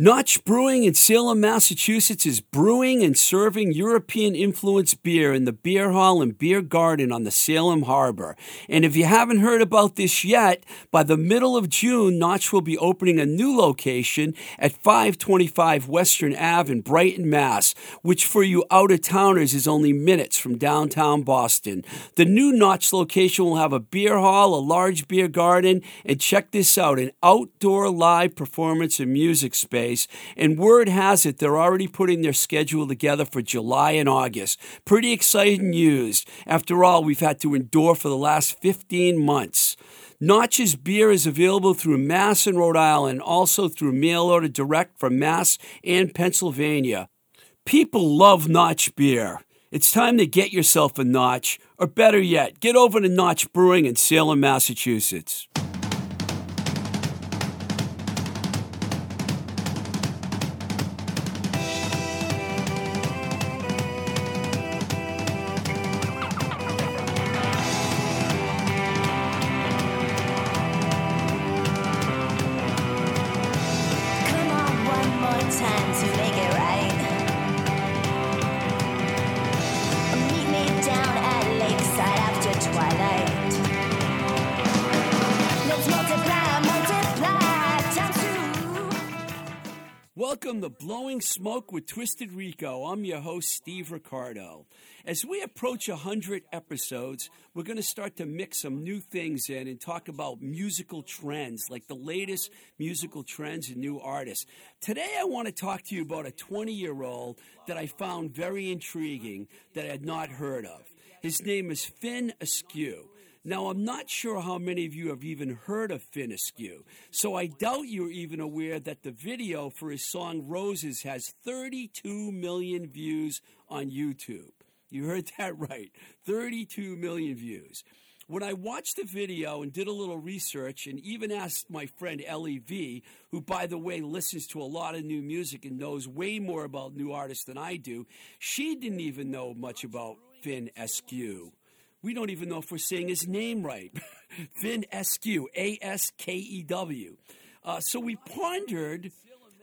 Notch Brewing in Salem, Massachusetts is brewing and serving European influenced beer in the beer hall and beer garden on the Salem Harbor. And if you haven't heard about this yet, by the middle of June, Notch will be opening a new location at 525 Western Ave in Brighton, Mass., which for you out of towners is only minutes from downtown Boston. The new Notch location will have a beer hall, a large beer garden, and check this out an outdoor live performance and music space and word has it they're already putting their schedule together for July and August. Pretty exciting news. After all, we've had to endure for the last 15 months. Notch's beer is available through Mass and Rhode Island, also through mail order direct from Mass and Pennsylvania. People love Notch beer. It's time to get yourself a Notch, or better yet, get over to Notch Brewing in Salem, Massachusetts. Smoke with Twisted Rico. I'm your host, Steve Ricardo. As we approach 100 episodes, we're going to start to mix some new things in and talk about musical trends, like the latest musical trends and new artists. Today, I want to talk to you about a 20 year old that I found very intriguing that I had not heard of. His name is Finn Askew. Now, I'm not sure how many of you have even heard of Finn Askew, so I doubt you're even aware that the video for his song Roses has 32 million views on YouTube. You heard that right 32 million views. When I watched the video and did a little research and even asked my friend Ellie V, who, by the way, listens to a lot of new music and knows way more about new artists than I do, she didn't even know much about Finn Askew. We don't even know if we're saying his name right. Finn Askew, A S K E W. Uh, so we pondered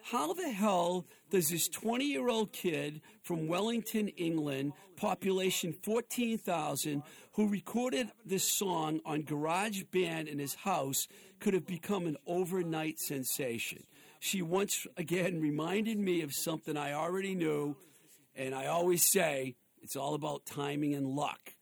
how the hell does this 20 year old kid from Wellington, England, population 14,000, who recorded this song on Garage Band in his house, could have become an overnight sensation? She once again reminded me of something I already knew, and I always say it's all about timing and luck.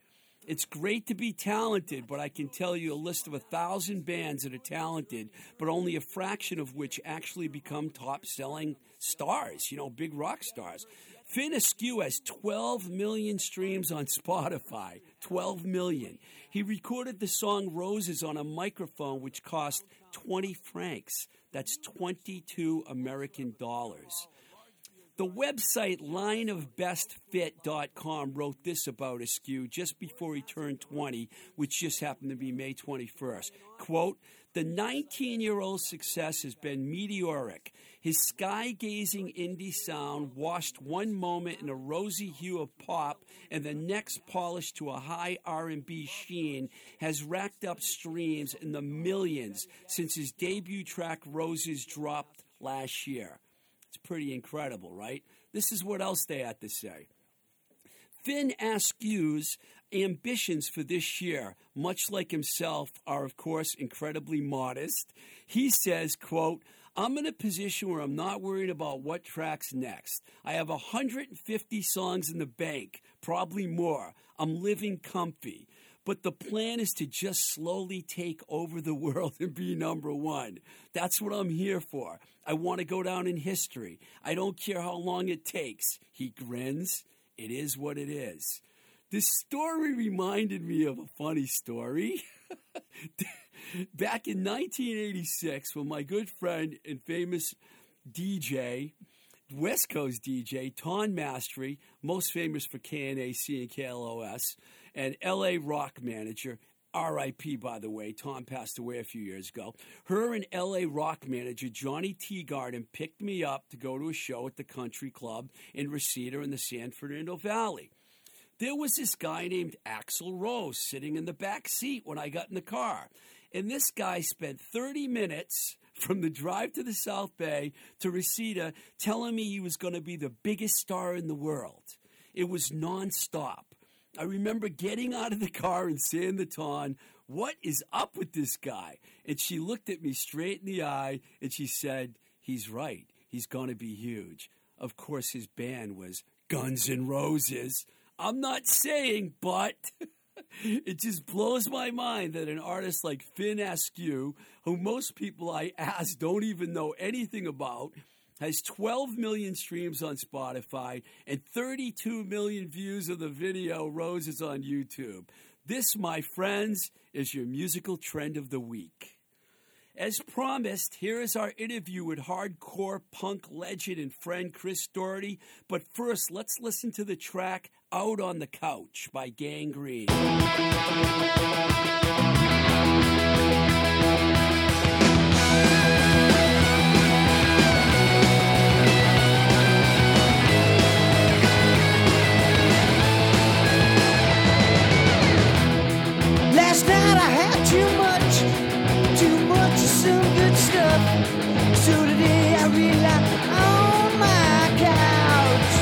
It's great to be talented, but I can tell you a list of a thousand bands that are talented, but only a fraction of which actually become top selling stars, you know, big rock stars. Finn Askew has 12 million streams on Spotify. 12 million. He recorded the song Roses on a microphone, which cost 20 francs. That's 22 American dollars. The website lineofbestfit.com wrote this about Askew just before he turned 20, which just happened to be May 21st. Quote, the 19 year old's success has been meteoric. His sky gazing indie sound, washed one moment in a rosy hue of pop and the next polished to a high R&B sheen, has racked up streams in the millions since his debut track Roses dropped last year. It's pretty incredible, right? This is what else they had to say. Finn Askew's ambitions for this year, much like himself, are of course incredibly modest. He says, quote, I'm in a position where I'm not worried about what track's next. I have 150 songs in the bank, probably more. I'm living comfy. But the plan is to just slowly take over the world and be number one. That's what I'm here for. I want to go down in history. I don't care how long it takes. He grins. It is what it is. This story reminded me of a funny story. Back in 1986, when my good friend and famous DJ, West Coast DJ, Tawn Mastrey, most famous for KNAC and KLOS, and LA rock manager, RIP, by the way, Tawn passed away a few years ago. Her and LA rock manager Johnny Teagarden picked me up to go to a show at the country club in Reseda in the San Fernando Valley. There was this guy named Axl Rose sitting in the back seat when I got in the car. And this guy spent 30 minutes from the drive to the South Bay to Reseda telling me he was going to be the biggest star in the world. It was nonstop. I remember getting out of the car and saying to Tawn, What is up with this guy? And she looked at me straight in the eye and she said, He's right. He's going to be huge. Of course, his band was Guns N' Roses. I'm not saying, but it just blows my mind that an artist like Finn Askew, who most people I ask don't even know anything about, has 12 million streams on Spotify and 32 million views of the video Roses on YouTube. This, my friends, is your musical trend of the week. As promised, here is our interview with hardcore punk legend and friend Chris Doherty. But first, let's listen to the track Out on the Couch by Gang Green. I on my couch.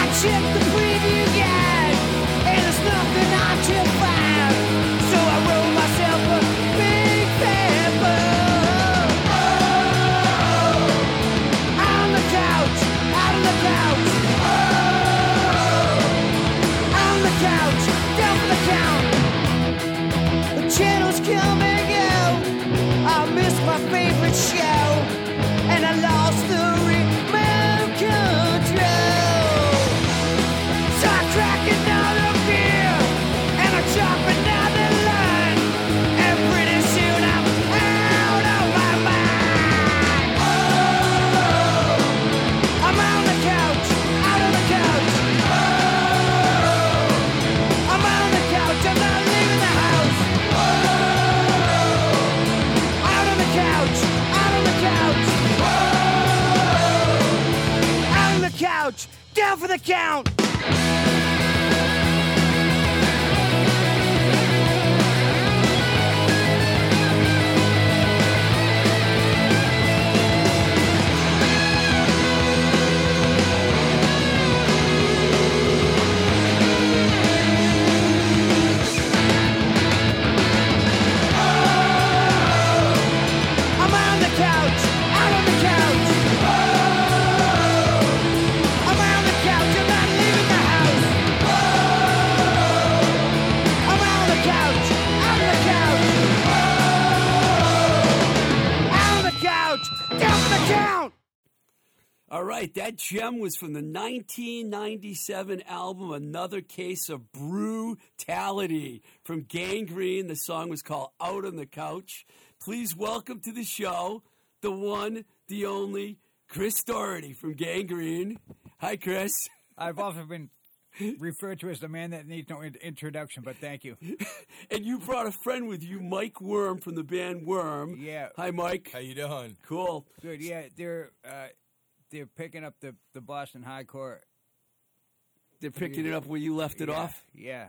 I checked the preview guide, and there's nothing I can find. So I myself a big. Oh, the couch, out the couch. Oh, the couch, down for the count. The channels. I missed my favorite show, and I lost the down for the count. All right, that gem was from the 1997 album Another Case of Brutality from Gang Green. The song was called Out on the Couch. Please welcome to the show the one, the only, Chris Doherty from Gang Green. Hi, Chris. I've often been referred to as the man that needs no introduction, but thank you. And you brought a friend with you, Mike Worm from the band Worm. Yeah. Hi, Mike. How you doing? Cool. Good. Yeah, they're uh, they're picking up the, the Boston hardcore. They're picking it up where you left it yeah, off. Yeah,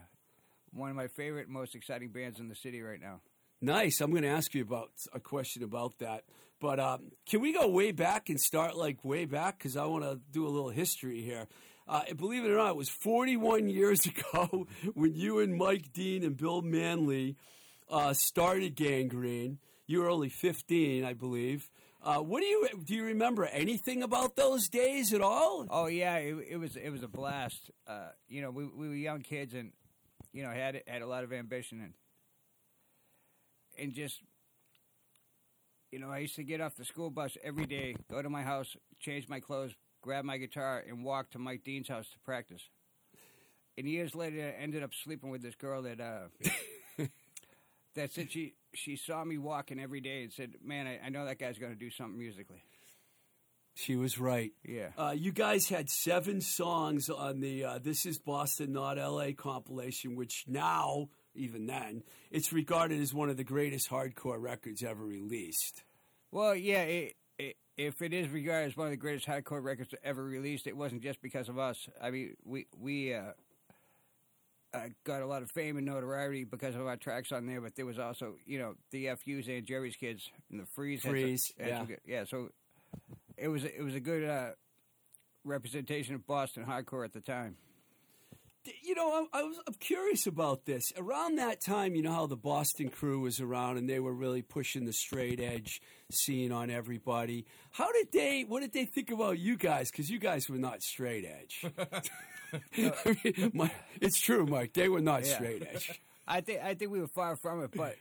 one of my favorite, most exciting bands in the city right now. Nice. I'm going to ask you about a question about that. But um, can we go way back and start like way back? Because I want to do a little history here. Uh, believe it or not, it was 41 years ago when you and Mike Dean and Bill Manley uh, started Gang Green. You were only 15, I believe. Uh, what do you do? You remember anything about those days at all? Oh yeah, it, it was it was a blast. Uh, you know, we, we were young kids and you know had had a lot of ambition and and just you know I used to get off the school bus every day, go to my house, change my clothes, grab my guitar, and walk to Mike Dean's house to practice. And years later, I ended up sleeping with this girl that uh, that said she she saw me walking every day and said, "Man, I, I know that guy's going to do something musically." She was right. Yeah. Uh, you guys had seven songs on the uh, "This Is Boston, Not L.A." compilation, which now, even then, it's regarded as one of the greatest hardcore records ever released. Well, yeah, it, it, if it is regarded as one of the greatest hardcore records ever released, it wasn't just because of us. I mean, we we uh, uh, got a lot of fame and notoriety because of our tracks on there. But there was also, you know, the FUs and Jerry's Kids and the Freeze. had some- Freeze, had yeah. good- yeah. So it was it was a good uh, representation of Boston hardcore at the time. You know, I, I was I'm curious about this. Around that time, you know how the Boston crew was around and they were really pushing the straight edge scene on everybody. How did they? What did they think about you guys? Because you guys were not straight edge. I mean, my, it's true, Mike. They were not Yeah. straight edge. I think I think we were far from it, but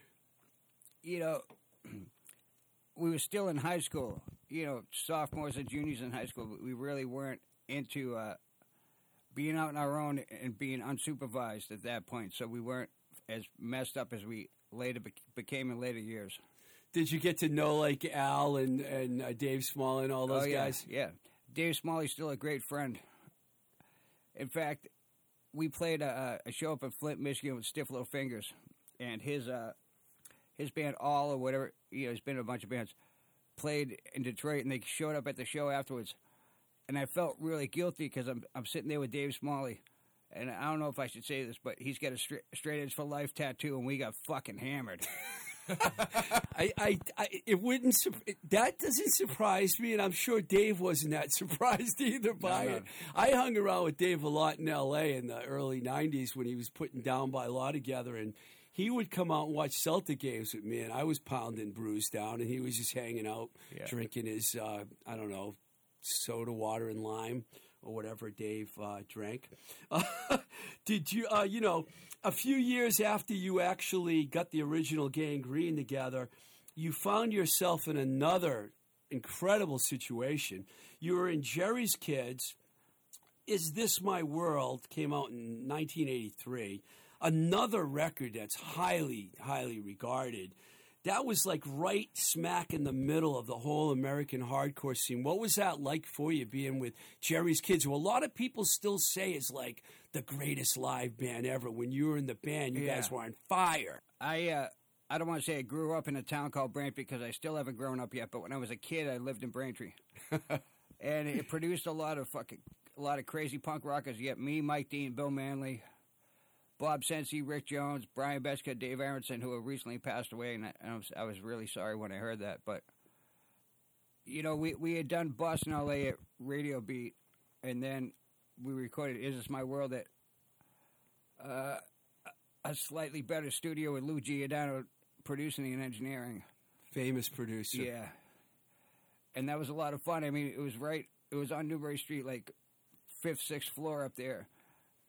you know, we were still in high school. You know, sophomores and juniors in high school. We really weren't into uh, being out on our own and being unsupervised at that point. So we weren't as messed up as we later bec- became in later years. Did you get to know like Al and and uh, Dave Small and all those oh, yeah, guys? Yeah, Dave Smalley's still a great friend. In fact, we played a, a show up in Flint, Michigan with Stiff Little Fingers, and his uh, his band All or whatever you know, he's been in a bunch of bands, played in Detroit, and they showed up at the show afterwards, and I felt really guilty because I'm I'm sitting there with Dave Smalley. And I don't know if I should say this, but he's got a straight, straight edge for life tattoo, and we got fucking hammered. I, I, I, it wouldn't. That doesn't surprise me, and I'm sure Dave wasn't that surprised either by no. it. I hung around with Dave a lot in L.A. in the early '90s when he was putting down by law together, and he would come out and watch Celtic games with me, and I was pounding brews down, and he was just hanging out, Yeah. drinking his, uh, I don't know, soda water and lime or whatever Dave uh, drank. did you, uh, you know, a few years after you actually got the original Gang Green together, you found yourself in another incredible situation. You were in Jerry's Kids. Is This My World came out in 1983. Another record that's highly, highly regarded. That was like right smack in the middle of the whole American hardcore scene. What was that like for you being with Jerry's Kids, who a lot of people still say is like the greatest live band ever? When you were in the band, you Yeah. guys were on fire. I uh, I don't want to say I grew up in a town called Braintree because I still haven't grown up yet. But when I was a kid, I lived in Braintree, and it produced a lot of fucking a lot of crazy punk rockers. You get me, Mike Dean, Bill Manley, Bob Cenci, Rick Jones, Brian Betzger, Dave Aronson, who have recently passed away, and I, and I was I was really sorry when I heard that. But you know, we we had done Boston, LA at Radio Beat, and then we recorded "Is This My World" at uh, a slightly better studio with Lou Giordano producing and engineering. Famous producer. Yeah. And that was a lot of fun. I mean, it was right, it was on Newbury Street, like fifth, sixth floor up there.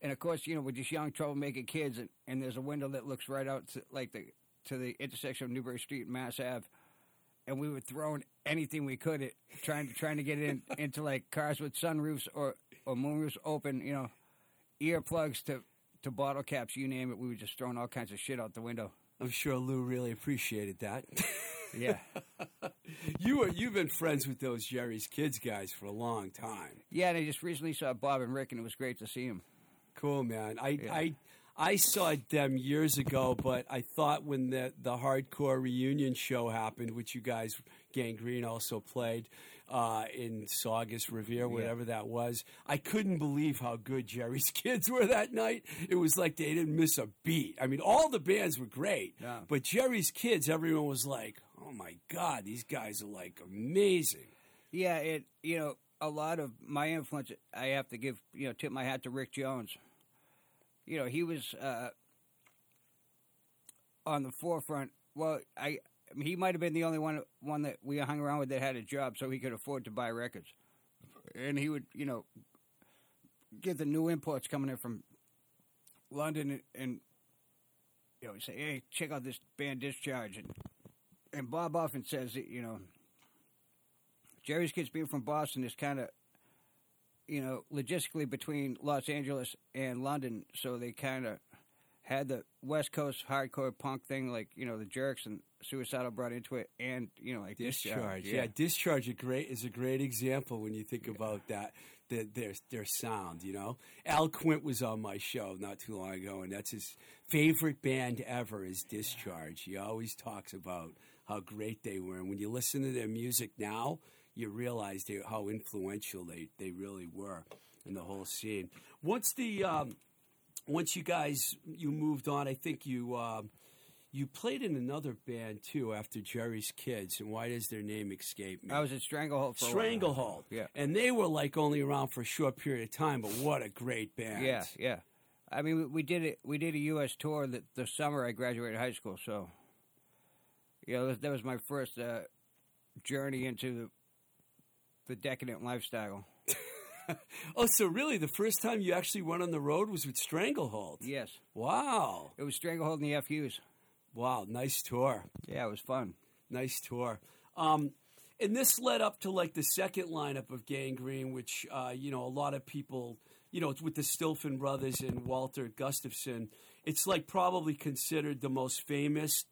And of course, you know, with just young troublemaking kids, and, and there's a window that looks right out to like the to the intersection of Newbury Street and Mass Ave, and we were throwing anything we could at trying to trying to get in into like cars with sunroofs or or moonroofs open, you know, earplugs to to bottle caps, you name it. We were just throwing all kinds of shit out the window. I'm sure Lou really appreciated that. Yeah. you were you've been friends with those Jerry's Kids guys for a long time. Yeah, and I just recently saw Bob and Rick, and it was great to see him. Cool, man. I Yeah. I I saw them years ago, but I thought when the the hardcore reunion show happened, which you guys Gang Green also played uh, in Saugus Revere, whatever that was, I couldn't believe how good Jerry's Kids were that night. It was like they didn't miss a beat. I mean, all the bands were great, Yeah. but Jerry's Kids, everyone was like, "Oh my god, these guys are like amazing." Yeah, it you know a lot of my influence. I have to give you know tip my hat to Rick Jones. You know he was uh, on the forefront. Well, I, he might have been the only one one that we hung around with that had a job, so he could afford to buy records, and he would you know get the new imports coming in from London and, and you know say, hey, check out this band Discharge, and and Bob often says that you know. Jerry's Kids being from Boston is kind of, you know, logistically between Los Angeles and London, so they kind of had the West Coast hardcore punk thing, like you know the Jerks and Suicidal brought into it, and you know like Discharge, yeah. Discharge, a great is a great example when you think about that. The, their their sound, you know. Al Quint was on my show not too long ago, and that's his favorite band ever is Discharge. He always talks about how great they were, and when you listen to their music now, you realize they, how influential they, they really were in the whole scene. Once the um, once you guys you moved on, I think you uh, you played in another band too after Jerry's Kids. And why does their name escape me? I was at Stranglehold for a while. Stranglehold. Yeah. And they were like only around for a short period of time, but what a great band. Yeah, yeah. I mean, we- did it. We did a U.S. tour the, the summer I graduated high school. So, you know, that- that was my first uh, journey into the, decadent lifestyle. Oh, so really the first time you actually went on the road was with Stranglehold? Yes, Wow. it was Stranglehold and the FUs. Wow, nice tour. Yeah, it was fun. Nice tour. Um, and this led up to like the second lineup of Gang Green, which uh, you know a lot of people, you know, with the Stilphen brothers and Walter Gustafson. It's like probably considered the most famous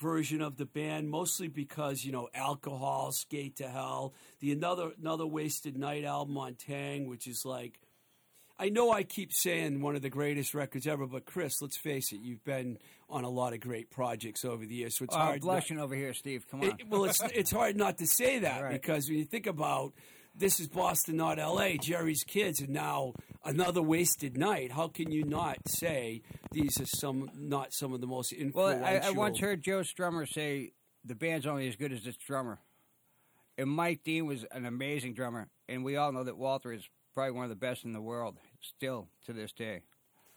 version of the band, mostly because you know alcohol, skate to hell, the another another wasted night album on Taang, which is like. I know I keep saying one of the greatest records ever, but Chris, let's face it, you've been on a lot of great projects over the years, so it's Oh, hard. not- blushing over here, Steve. Come on. it, well, it's it's hard not to say that Right. because when you think about this is Boston, not L.A. Jerry's Kids, and now another wasted night. How can you not say these are some not some of the most well, influential? I, I once heard Joe Strummer say the band's only as good as its drummer. And Mike Dean was an amazing drummer, and we all know that Walter is probably one of the best in the world, still to this day.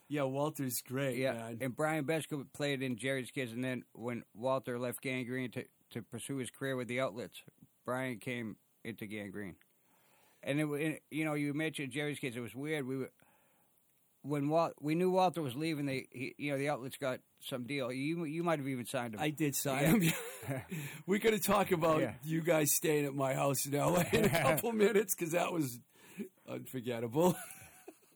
Yeah, Walter's great. Yeah, man. and Brian Betzger played in Jerry's Kids, and then when Walter left Gang Green to, to pursue his career with the outlets, Brian came into Gang Green. And it, it, you know, you mentioned Jerry's Kids. It was weird. We were, when Walt, we knew Walter was leaving. They, he, you know, the outlets got some deal. You, you might have even signed him. I did sign Yeah. him. We're going to talk about Yeah. you guys staying at my house in LA in a couple minutes because that was unforgettable.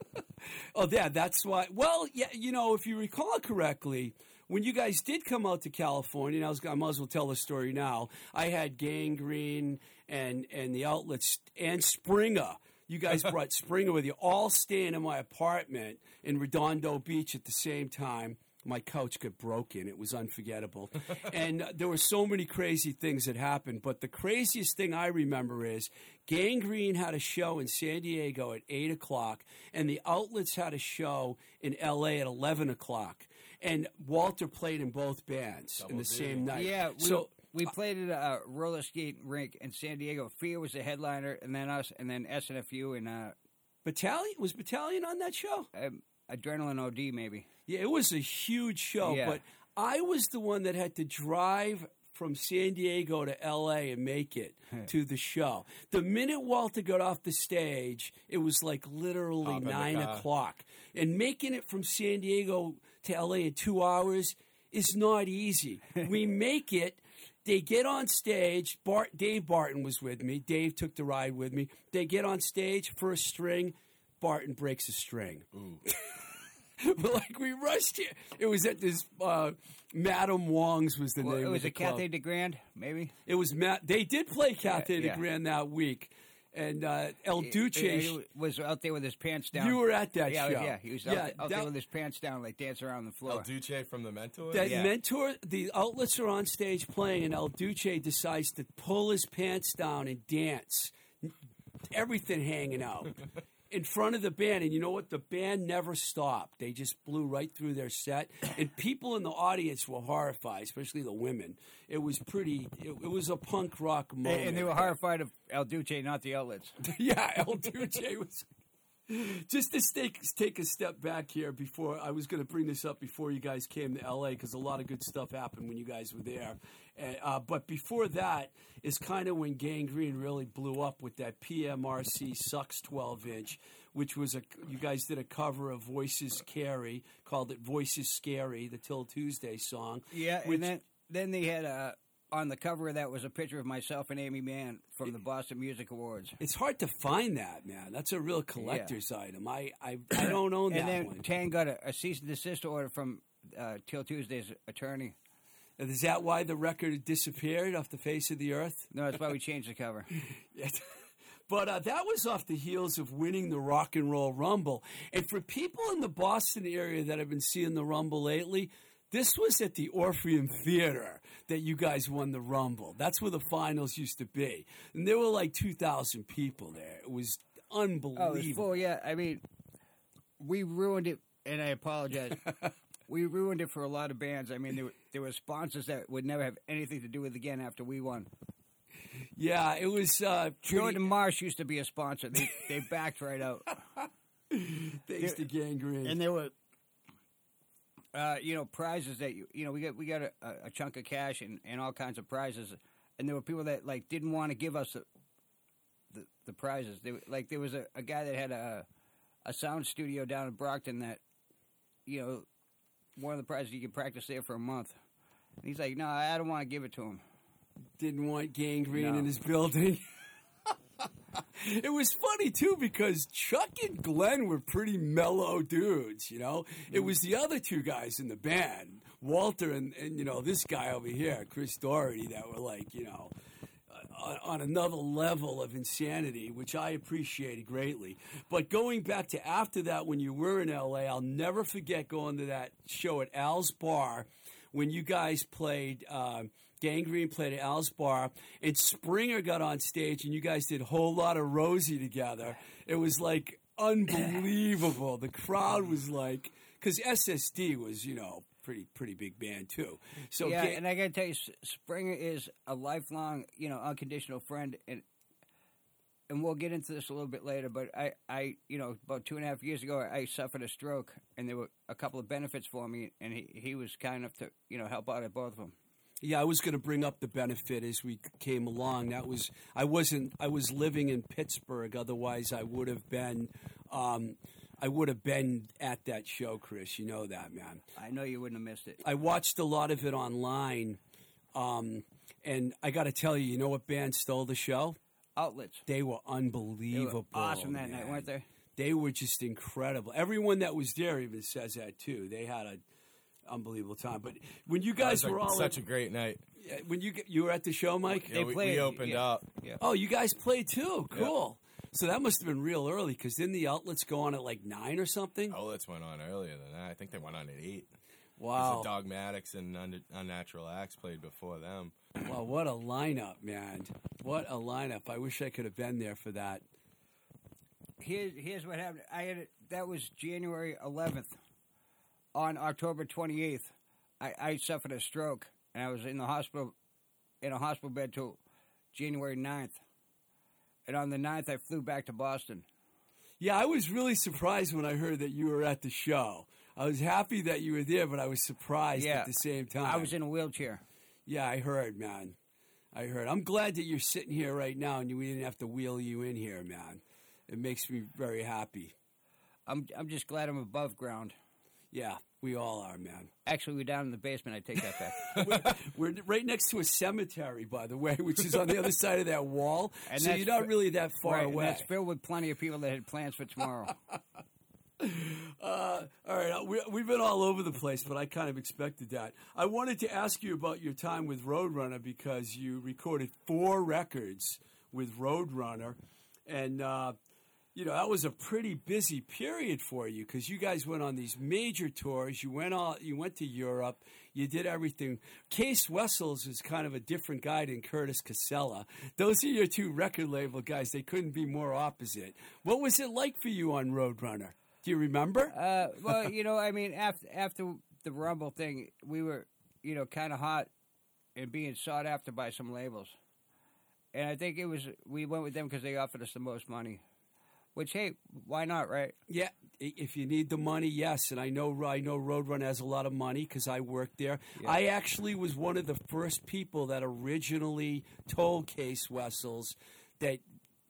oh, yeah, that's why. Well, yeah, you know, if you recall correctly, when you guys did come out to California, and I, was, I might as well tell the story now. I had Gang Green and and the outlets and Springa. You guys brought Springa with you, all staying in my apartment in Redondo Beach at the same time. My couch got broken. It was unforgettable. and uh, there were so many crazy things that happened. But the craziest thing I remember is Gang Green had a show in San Diego at 8 o'clock, and the outlets had a show in LA at 11 o'clock. And Walter played in both bands in the same night. yeah, we, so we played at a roller skate rink in San Diego. Fear was the headliner, and then us, and then SNFU and uh, Battalion was Battalion on that show? um, Adrenaline OD, maybe. Yeah, it was a huge show, Yeah. but I was the one that had to drive from San Diego to LA and make it to the show. The minute Walter got off the stage, it was like literally Hop nine o'clock. And making it from San Diego to LA in two hours is not easy. we make it. They get on stage. Bart, Dave Barton was with me. Dave took the ride with me. They get on stage, first string. Barton breaks a string. But like we rushed here. It was at this uh, Madame Wong's was the Well, name it of was the a. Cathay de Grand, maybe. It was Matt. They did play Cathay yeah. de Grand that week, and uh, El Duce. He- he was out there with his pants down. You were at that yeah, show. Yeah, he was out, Yeah, there, out that- there with his pants down, like dancing around the floor. El Duce from the Mentor. that Yeah. mentor, the outlets are on stage playing, and El Duce decides to pull his pants down and dance, everything hanging out in front of the band. And you know what? The band never stopped. They just blew right through their set, and people in the audience were horrified, especially the women. It was pretty. It, it was a punk rock And- moment. and they were horrified of El Duce, not the outlets. yeah, El Duce was. Just to take, take a step back here before I was going to bring this up before you guys came to LA because a lot of good stuff happened when you guys were there. Uh, uh, but before that is kind of when Gang Green really blew up with that PMRC Sucks 12 inch, which was a you guys did a cover of Voices Carry called it Voices Scary, the Till Tuesday song. Yeah, which- and then then they had uh, on the cover of that was a picture of myself and Aimee Mann from the Boston Music Awards. It's hard to find that, man. That's a real collector's item. I, I I don't own that And then one. Taang got a, a cease and desist order from uh, Till Tuesday's attorney. Is that why the record disappeared off the face of the earth? No, that's why we changed the cover. But uh, that was off the heels of winning the Rock and Roll Rumble. And for people in the Boston area that have been seeing the Rumble lately, this was at the Orpheum Theater that you guys won the Rumble. That's where the finals used to be. And there were like 2,000 people there. It was Oh, unbelievable. it was full. Yeah, I mean, we ruined it and I apologize. we ruined it for a lot of bands. I mean, there were, there were sponsors that would never have anything to do with again after we won. Yeah, it was uh, pretty, Jordan Marsh used to be a sponsor. They they backed right out, thanks to Gang Green. and there were. Uh, you know prizes that you you know we got we got a, a chunk of cash and, and all kinds of prizes, and there were people that like didn't want to give us the the, the prizes. They, like there was a, a guy that had a a sound studio down in Brockton that you know one of the prizes you could practice there for a month. And he's like, no, I don't want to give it to him. Didn't want Gang Green No. in his building. it was funny too because Chuck and Glenn were pretty mellow dudes, you know. It was the other two guys in the band, Walter and, and you know this guy over here, Chris Doherty, that were like you know on, on another level of insanity, which I appreciated greatly. But going back to after that, when you were in LA, I'll never forget going to that show at Al's Bar when you guys played. Um, Gang Green played at Al's Bar, and Springa got on stage, and you guys did a Whole Lotta Rosie together. It was like unbelievable. The crowd was like, because SSD was, you know, pretty pretty big band too. So yeah, and I got to tell you, Springa is a lifelong, you know, unconditional friend, and and we'll get into this a little bit later. But I, I, you know, about two and a half years ago, I suffered a stroke, and there were a couple of benefits for me, and he he was kind enough to, you know, help out at both of them. Yeah, I was going to bring up the benefit as we came along. That was I wasn't I was living in Pittsburgh. Otherwise, I would have been um, I would have been at that show, Chris. You know that, man. I know you wouldn't have missed it. I watched a lot of it online, um, and I got to tell you, you know what band stole the show? Outlets. They were They were unbelievable. awesome that night, weren't they? They were just incredible. Everyone that was there even says that too. They had a unbelievable time. But when you guys was, were like, all such a great night. when you you were at the show, Mike. Yeah, we, we played- opened yeah. up. Yeah. Oh, you guys played too. Cool. So that must have been real early because didn't the outlets go on at like nine or something? Outlets went on earlier than that. I think they went on at eight. wow. The Dogmatics and Un- Unnatural Acts played before them. Wow, what a lineup, man. What a lineup. I wish I could have been there for that. Here's here's what happened. I had it, that was January 11th. On October 28th, I, I suffered a stroke, and I was in the hospital, in a hospital bed till January 9th. And on the 9th, I flew back to Boston. Yeah, I was really surprised when I heard that you were at the show. I was happy that you were there, but I was surprised Yeah. at the same time. I was in a wheelchair. Yeah, I heard, man. I heard. I'm glad that you're sitting here right now and we didn't have to wheel you in here, man. It makes me very happy. I'm I'm just glad I'm above ground. Yeah, we all are, man. Actually, we're down in the basement. I take that back. We're right next to a cemetery, by the way, which is on the other side of that wall. And so you're not really that far right, and away. that's filled with plenty of people that had plans for tomorrow. Uh, all right, uh, we, we've been all over the place, but I kind of expected that. I wanted to ask you about your time with Roadrunner because you recorded four records with Roadrunner, and uh, you know that was a pretty busy period for you because you guys went on these major tours. You went all, you went to Europe. You did everything. Cees Wessels is kind of a different guy than Curtis Casella. Those are your two record label guys. They couldn't be more opposite. What was it like for you on Roadrunner? Do you remember? Uh, well, you know, I mean, after after the Rumble thing, we were, you know, kind of hot and being sought after by some labels, and I think it was we went with them because they offered us the most money. Which, hey, why not, right? Yeah, if you need the money, yes. And I know I know Roadrunner has a lot of money because I worked there. I actually was one of the first people that originally told Cees Wessels that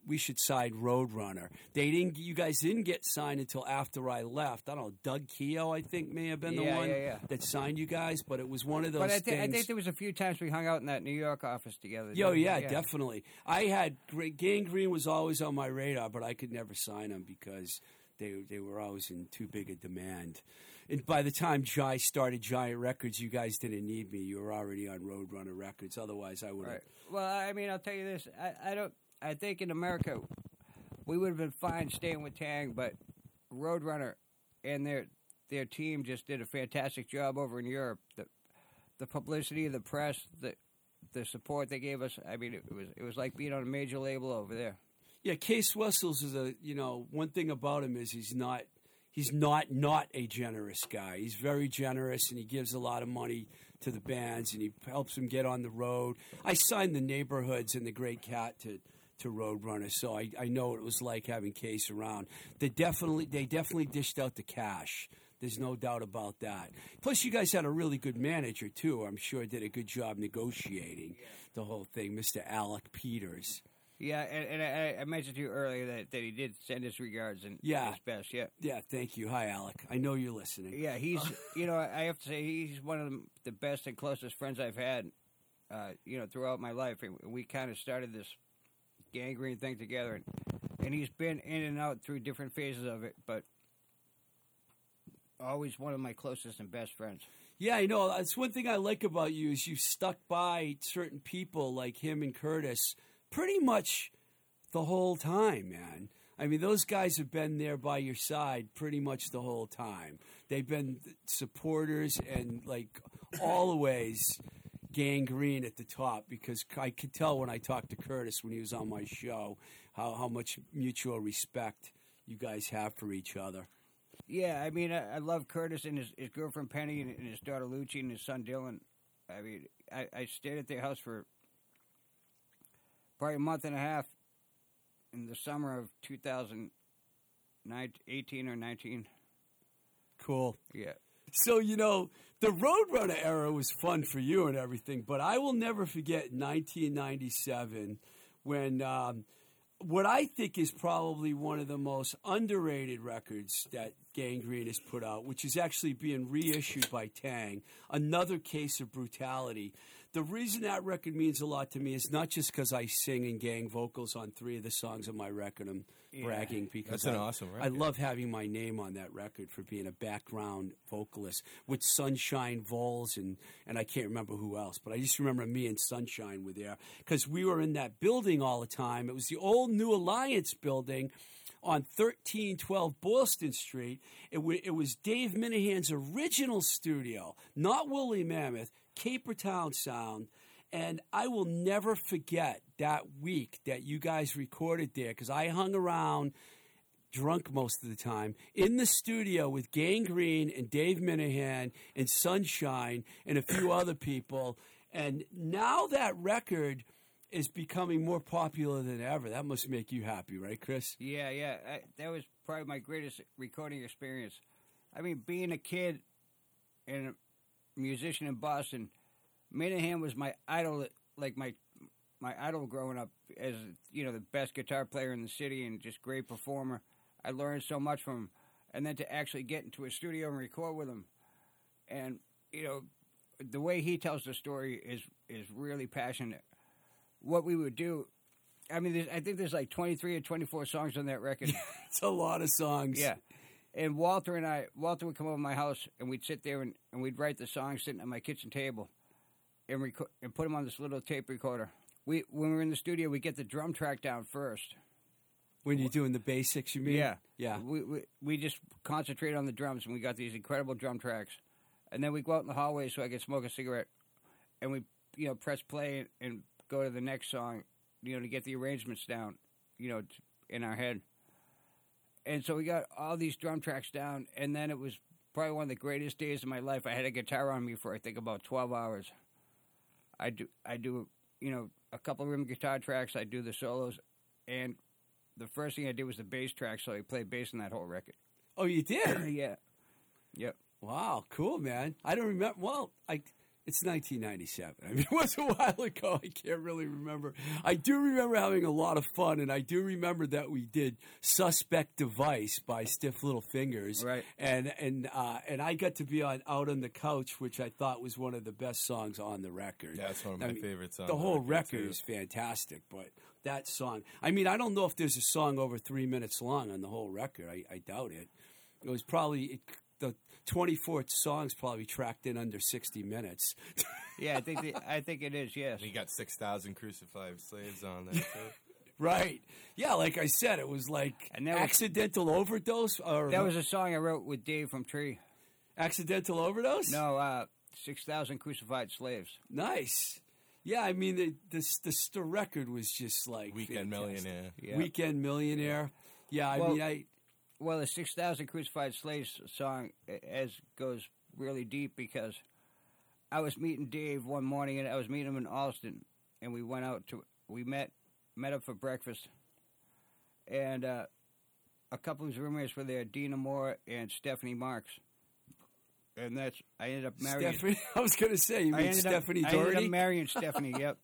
we should sign Roadrunner. They didn't. You guys didn't get signed until after I left. I don't know. Doug Keogh, I think, may have been the Yeah, one yeah, yeah. that signed you guys. But it was one of those But I, thi- I think there was a few times we hung out in that New York office together. Yo, didn't yeah, definitely. I had great Gang Green was always on my radar, but I could never sign them because they they were always in too big a demand. And by the time Jai started Giant Records, you guys didn't need me. You were already on Roadrunner Records. Otherwise, I would have. Right. Well, I mean, I'll tell you this. I, I don't. I think in America, we would have been fine staying with Taang, but Roadrunner and their their team just did a fantastic job over in Europe. The the publicity, the press, the the support they gave us. I mean, it was it was like being on a major label over there. Yeah, Cees Wessels is a you know one thing about him is he's not he's not not a generous guy. He's very generous, and he gives a lot of money to the bands, and he helps them get on the road. I signed the neighborhoods and the Great Cat to to Roadrunner, so I, I know what it was like having Cees around. They definitely they definitely dished out the cash. There's no doubt about that. Plus, you guys had a really good manager too. I'm sure did a good job negotiating the whole thing, Mr. Alec Peters. Yeah, and, and I, I mentioned to you earlier that, that he did send his regards and Yeah. his best. Yeah, Yeah, thank you. Hi, Alec. I know you're listening. yeah. He's you know I have to say he's one of the, the best and closest friends I've had. Uh, you know throughout my life, and we kind of started this Gang Green thing together, and, and he's been in and out through different phases of it, but always one of my closest and best friends. Yeah, I know. That's one thing I like about you is you stuck by certain people like him and Curtis pretty much the whole time, man. I mean, those guys have been there by your side pretty much the whole time. They've been supporters and like always Gang Green at the top because I could tell when I talked to Curtis when he was on my show how, how much mutual respect you guys have for each other. Yeah, I mean, I, I love Curtis and his, his girlfriend Penny and, and his daughter Lucci and his son Dylan. I mean, I, I stayed at their house for probably a month and a half in the summer of 2018 or 19. Cool. Yeah. So, you know, the Roadrunner era was fun for you and everything, but I will never forget 1997 when um, what I think is probably one of the most underrated records that Gang Green has put out, which is actually being reissued by Taang, another case of brutality. The reason that record means a lot to me is not just because I sing and gang vocals on three of the songs on my record. I'm bragging because That's an I- awesome I love having my name on that record for being a background vocalist with Sunshine Vols and and I can't remember who else, but I just remember me and Sunshine were there because we were in that building all the time. It was the old New Alliance building on 1312 Boylston Street. It, wa it was Dave Minehan's original studio, not Woolly Mammoth, Capertown Sound. And I will never forget that week that you guys recorded there because I hung around drunk most of the time in the studio with Gang Green and Dave Minehan and Sunshine and a few other people. And now that record is becoming more popular than ever. That must make you happy, right, Chris? Yeah, yeah. I, that was probably my greatest recording experience. I mean, being a kid and musician in Boston, Minehan was my idol, like my my idol growing up as you know the best guitar player in the city and just great performer. I learned so much from him, and then to actually get into a studio and record with him, and you know the way he tells the story is is really passionate. What we would do, I mean, I think there's like 23 or 24 songs on that record. It's a lot of songs. Yeah. And Walter and I, Walter would come over to my house and we'd sit there and, and we'd write the songs sitting at my kitchen table and, reco- and put them on this little tape recorder. We, when we were in the studio, we get the drum track down first. When you're doing the basics, you mean? Yeah. Yeah. We, we, we just concentrate on the drums and we got these incredible drum tracks. And then we go out in the hallway so I could smoke a cigarette and we, you know, press play and, and go to the next song, you know, to get the arrangements down, you know, in our head. And so we got all these drum tracks down, and then it was probably one of the greatest days of my life. I had a guitar on me for I think about twelve hours. I do I do you know a couple of rhythm guitar tracks. I do the solos, and the first thing I did was the bass track. So I played bass in that whole record. Oh, you did? yeah, yep. Wow, cool, man. I don't remember. Well, I it's 1997. I mean, it was a while ago. I can't really remember. I do remember having a lot of fun, and I do remember that we did "Suspect Device" by Stiff Little Fingers, Right. And and uh, and I got to be on "Out on the Couch," which I thought was one of the best songs on the record. Yeah, it's one of I my mean, favorite songs The whole record record, too. is fantastic, but that song. I mean, I don't know if there's a song over three minutes long on the whole record. I, I doubt it. It was probably it, the 24th song's probably tracked in under 60 minutes. Yeah, I think the, I think it is. Yes. He got six thousand crucified slaves on there too. right. Yeah, like I said, it was like And that was- accidental overdose or That was a song I wrote with Dave from Tree. accidental overdose? No, uh, six thousand crucified slaves. Nice. Yeah, I mean the the the, the record was just like Weekend fantastic. millionaire. Yeah. Weekend Millionaire. Yeah, I Well- mean I Well, the Six Thousand Crucified Slaves song as goes really deep because I was meeting Dave one morning and I was meeting him in Austin and we went out to we met met up for breakfast, and uh, a couple of his roommates were there, Dina Moore and Stephanie Marks, and that's I ended up marrying. Stephanie, I was going to say, you I mean Stephanie up, I ended Doherty? up marrying Stephanie. Yep.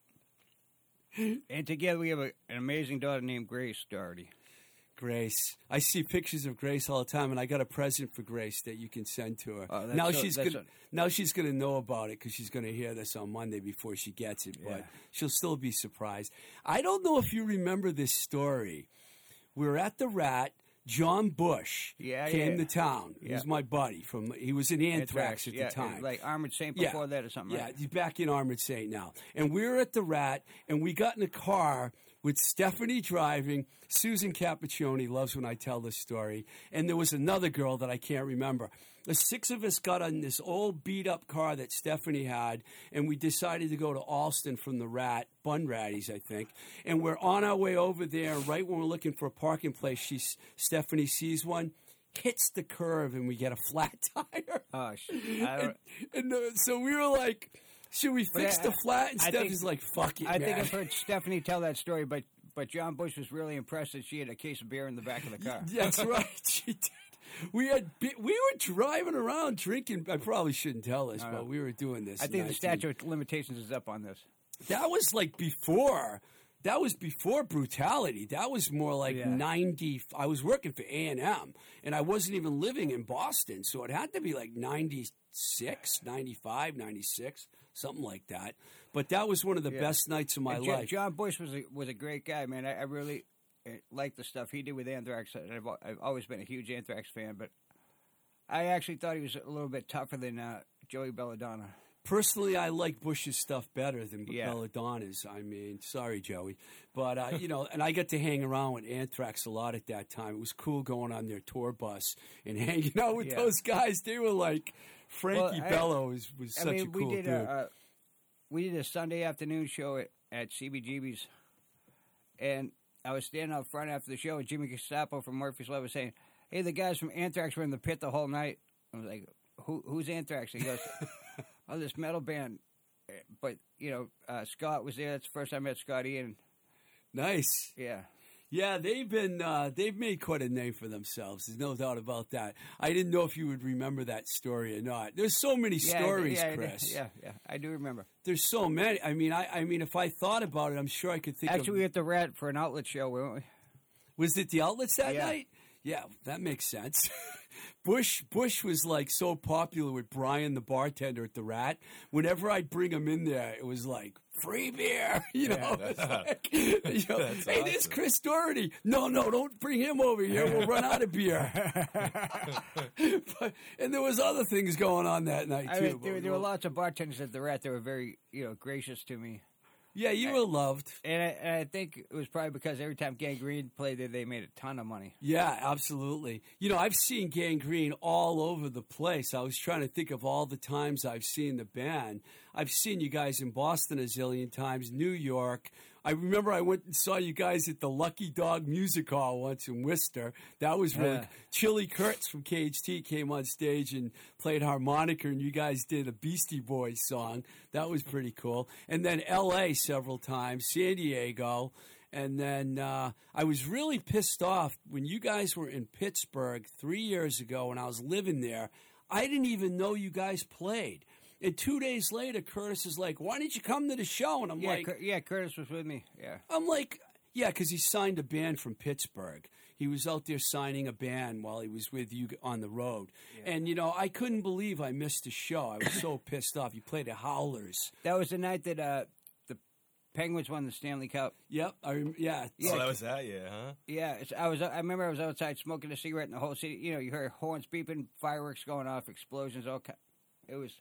and together we have a, an amazing daughter named Grace Doherty. Grace. I see pictures of Grace all the time, and I got a present for Grace that you can send to her. Oh, now so- she's gonna so- now she's gonna know about it because she's gonna hear this on Monday before she gets it. But Yeah. she'll still be surprised. I don't know if you remember this story. We were at the Rat. John Bush Yeah, came yeah. to town. He Yeah. was my buddy from. He was in Anthrax, at yeah, the time. like Armored Saint before that or something. Yeah, right? he's back in Armored Saint now. And we were at the Rat, and we got in a car with Stephanie driving. Susan Cappuccioni loves when I tell this story. And there was another girl that I can't remember. The six of us got on this old beat up car that Stephanie had, and we decided to go to Allston from the Rat, Bunratty's, I think. And we're on our way over there, right when we're looking for a parking place, she, Stephanie sees one. Hits the curve and we get a flat tire. Oh, sh- I don't- And, and uh, so we were like, should we fix I- the flat? And I think- Stephanie's like, fuck it, I man. think I've heard Stephanie tell that story, but but John Bush was really impressed that she had a case of beer in the back of the car. That's right. She did. We had we were driving around drinking. I probably shouldn't tell this, but we were doing this. I think the statute of limitations is up on this. That was like before. That was before brutality. That was more like Yeah. ninety. I was working for A and M, and I wasn't even living in Boston, so it had to be like 96, 95, 96, something like that. But that was one of the Yeah. best nights of my life. John Bush was a, was a great guy, man. I, I really uh, like the stuff he did with Anthrax. I've, I've always been a huge Anthrax fan, but I actually thought he was a little bit tougher than uh, Joey Belladonna. Personally, I like Bush's stuff better than Yeah. Belladonna's. I mean, sorry, Joey, but uh, you know, and I got to hang around with Anthrax a lot at that time. It was cool going on their tour bus and hanging out with Yeah. those guys. They were like Frankie Well, I- Bello was, was I such mean, a cool we did dude. a, a we did a Sunday afternoon show at, at CBGB's, and I was standing out front after the show, and Jimmy Gestapo from Murphy's Law was saying, "Hey, the guys from Anthrax were in the pit the whole night." I was like, "Who who's Anthrax?" He goes, "Oh, this metal band." But you know, uh, Scott was there. That's the first time I met Scott Ian. nice. Yeah, Yeah, they've been uh, they've made quite a name for themselves. There's no doubt about that. I didn't know if you would remember that story or not. There's so many yeah, stories, yeah, Chris. Yeah, yeah, I do remember. There's so many. I mean, I, I mean, if I thought about it, I'm sure I could think Actually, of. we at the Rat for an outlet show, weren't we? Was it the outlets that Yeah. night? Yeah, that makes sense. Bush Bush was like so popular with Brian, the bartender at the Rat. Whenever I'd bring him in there, it was like free beer. You know, It's like, you know, That's hey, there's. Chris Doherty. No, no, don't bring him over here. We'll run out of beer. but, and there was other things going on that night I too. mean, there, there were lots of bartenders at the Rat that were very, you know, gracious to me. Yeah, you were loved. And I, and I think it was probably because every time Gang Green played there, they made a ton of money. Yeah, absolutely. You know, I've seen Gang Green all over the place. I was trying to think of all the times I've seen the band. I've seen you guys in Boston a zillion times, New York. I remember I went and saw you guys at the Lucky Dog Music Hall once in Worcester. That was really Yeah. Chili Kurtz from KHT came on stage and played harmonica, and you guys did a Beastie Boys song. That was pretty cool. And then L.A. several times, San Diego. And then uh, I was really pissed off when you guys were in Pittsburgh three years ago when I was living there. I didn't even know you guys played. And two days later, Curtis is like, "Why didn't you come to the show?" And I'm Yeah, like, Cur- yeah, Curtis was with me. Yeah, I'm like, yeah, because he signed a band from Pittsburgh. He was out there signing a band while he was with you on the road. And, you know, I couldn't believe I missed the show. I was so pissed off. You played at Howlers. that was the night that uh, the Penguins won the Stanley Cup. Yep. I, rem- yeah. Oh, that was that, yeah, huh? Yeah, it's, I was. I remember I was outside smoking a cigarette, and the whole city. You know, you heard horns beeping, fireworks going off, explosions. All. ki- It was,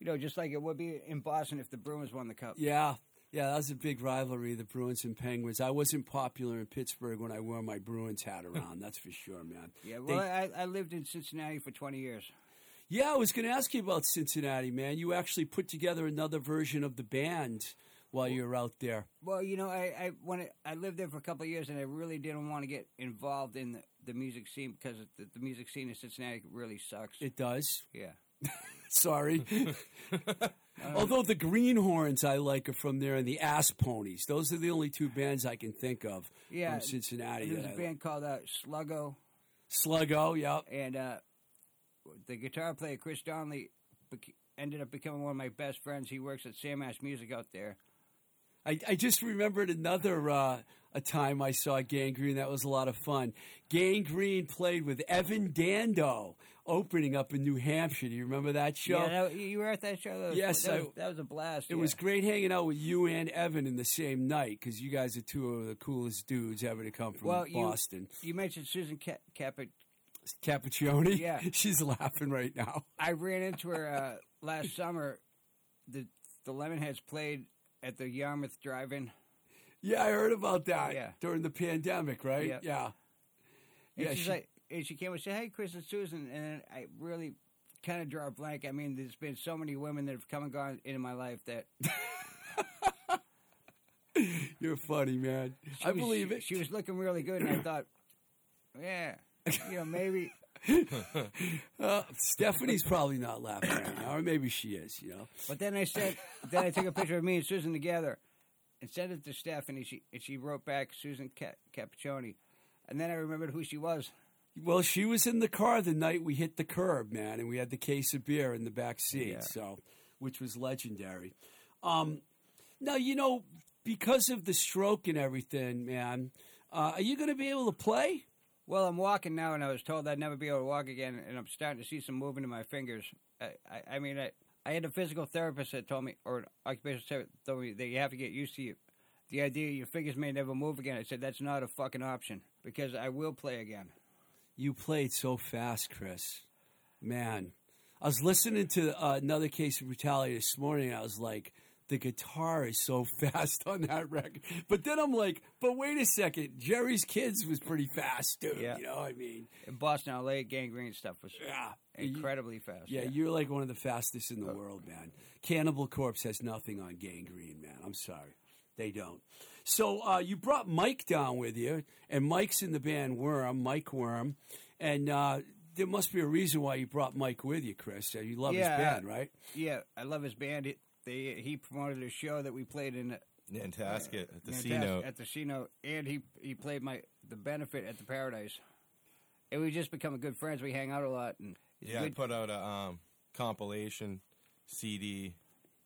you know, just like it would be in Boston if the Bruins won the cup. Yeah. Yeah, that was a big rivalry, the Bruins and Penguins. I wasn't popular in Pittsburgh when I wore my Bruins hat around. that's for sure, man. Yeah, They- well, I, I lived in Cincinnati for twenty years. Yeah, I was going to ask you about Cincinnati, man. You actually put together another version of the band while you were out there? Well, you know, I I when I, I lived there for a couple of years, and I really didn't want to get involved in the, the music scene because the, the music scene in Cincinnati really sucks. It does. yeah. Sorry. Although the Greenhornes I like are from there, and the Ass Ponies. Those are the only two bands I can think of Yeah, from Cincinnati. There's that a I band called uh, Sluggo, like. Sluggo, yep. and uh, the guitar player Chris Donnelly bec- ended up becoming one of my best friends. He works at Sam Ash Music out there. I, I just remembered another uh, a time I saw Gang Green. That was a lot of fun. Gang Green played with Evan Dando opening up in New Hampshire. Do you remember that show? Yeah, that, you were at that show. That was, Yes, that, I- was, that was a blast. It yeah. was great hanging out with you and Evan in the same night because you guys are two of the coolest dudes ever to come from Well, you- Boston. You mentioned Susan Ca- Caput. Cappuccioni? Yeah. She's laughing right now. I ran into her uh, last summer. The the Lemonheads played at the Yarmouth Drive-In. Yeah, I heard about that Yeah. during the pandemic, right? Yeah. Yeah. And Yeah, she's she- like, and she came and said, "Hey, Chris and Susan," and I really kind of draw a blank. I mean, there's been so many women that have come and gone into my life that You're funny, man. she I was- believe it. She was looking really good, and I thought, yeah, you know, maybe. Uh, Stephanie's probably not laughing right now, or maybe she is, you know. But then I said, then I took a picture of me and Susan together, and sent it to Stephanie. She and she wrote back Susan Ca- Cappuccioni, and then I remembered who she was. Well, she was in the car the night we hit the curb, man, and we had the case of beer in the back seat, Yeah. so which was legendary. Um, now, you know, because of the stroke and everything, man, uh, are you going to be able to play? Well, I'm walking now, and I was told I'd never be able to walk again, and I'm starting to see some movement in my fingers. I, I, I mean, I, I had a physical therapist that told me, or an occupational therapist told me that you have to get used to you. The idea your fingers may never move again. I said that's not a fucking option because I will play again. You played so fast, Chris. Man, I was listening to uh, another case of brutality this morning. I was like, the guitar is so fast on that record. But then I'm like, but wait a second, Jerry's Kids was pretty fast, dude. Yeah. You know, what I mean, and Boston, LA, Gang Green stuff was yeah, incredibly fast. Yeah, you're like one of the fastest in the world, man. Cannibal Corpse has nothing on Gang Green, man. I'm sorry. They don't. So uh, you brought Mike down with you, and Mike's in the band Worm, Mike Worm. And uh, there must be a reason why you brought Mike with you, Chris. Uh, You love Yeah, his band, right? yeah. I love his band. It, they he promoted a show that we played in Nantasket at the Fantastic- C note. at the C note, and he he played my the benefit at the Paradise. And we just become good friends. We hang out a lot, and it's Yeah, I put out a um, compilation CD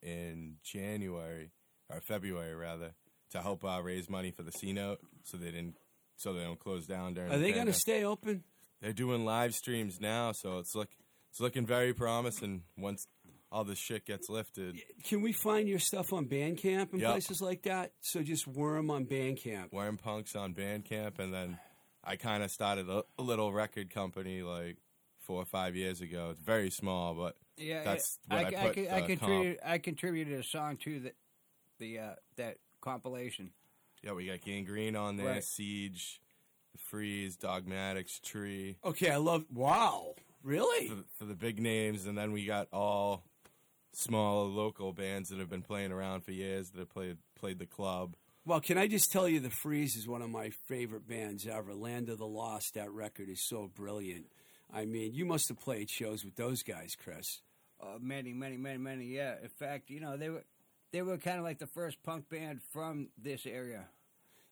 in January or February rather to help uh, raise money for the C note, so they didn't, so they don't close down during. Are the they going to stay open? They're doing live streams now, so it's look it's looking very promising. Once all this shit gets lifted, Can we find your stuff on Bandcamp and Yep. places like that? So just Worm on Bandcamp. Worm Punk's on Bandcamp, and then I kind of started a, a little record company like four or five years ago. It's very small, but yeah, that's I, what I, I, put I, the I comp- contributed. I contributed a song to the the uh, that compilation. Yeah, we got Gang Green on there, Right. Siege, Freeze, Dogmatics, Tree Okay, I love. Wow, really? for, for the big names, and then we got all small local bands that have been playing around for years that have played played the club. Well, can I just tell you, The Freeze is one of my favorite bands ever. Land of the Lost, that record is so brilliant. I mean, you must have played shows with those guys, Chris. Uh, many, many, many, many. Yeah. In fact, you know they were they were kind of like the first punk band from this area.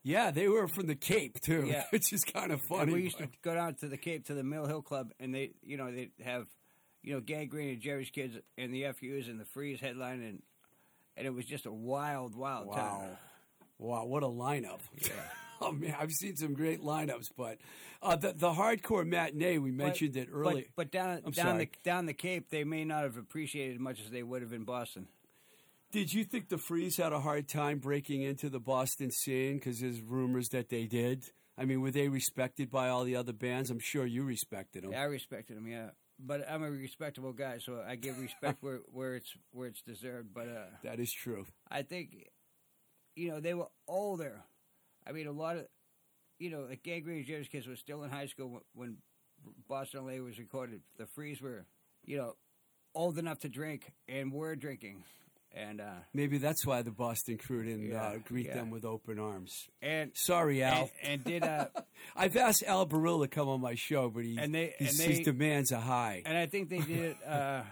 Yeah, they were from the Cape too, Yeah. which is kind of And funny. we used to go down to the Cape to the Mill Hill Club, and they, you know, they have, you know, Gang Green and Jerry's Kids and the FUs and the Freeze headline, and and it was just a wild, wild Wow, time. wow, what a lineup! oh man, I've seen some great lineups, but uh, the the hardcore matinee we mentioned it earlier. But, down I'm down sorry. the down the Cape, they may not have appreciated as much as they would have in Boston. Did you think the Freeze had a hard time breaking into the Boston scene? Because there's rumors that they did. I mean, were they respected by all the other bands? I'm sure you respected them. I respected them, yeah. But I'm a respectable guy, so I give respect where, where it's where it's deserved. But uh, That is true. I think, you know, they were older. I mean, a lot of, you know, like Gang Green and Jerry's Kids was still in high school when, when Boston LA was recorded. The Freeze were, you know, old enough to drink and were drinking. And uh, Maybe that's why the Boston crew didn't Yeah, uh, greet yeah. them with open arms. and Sorry, Al. and, and did uh, I've asked Al Barilla to come on my show, but he, And they- his, and they- his demands are high. and I think they did uh,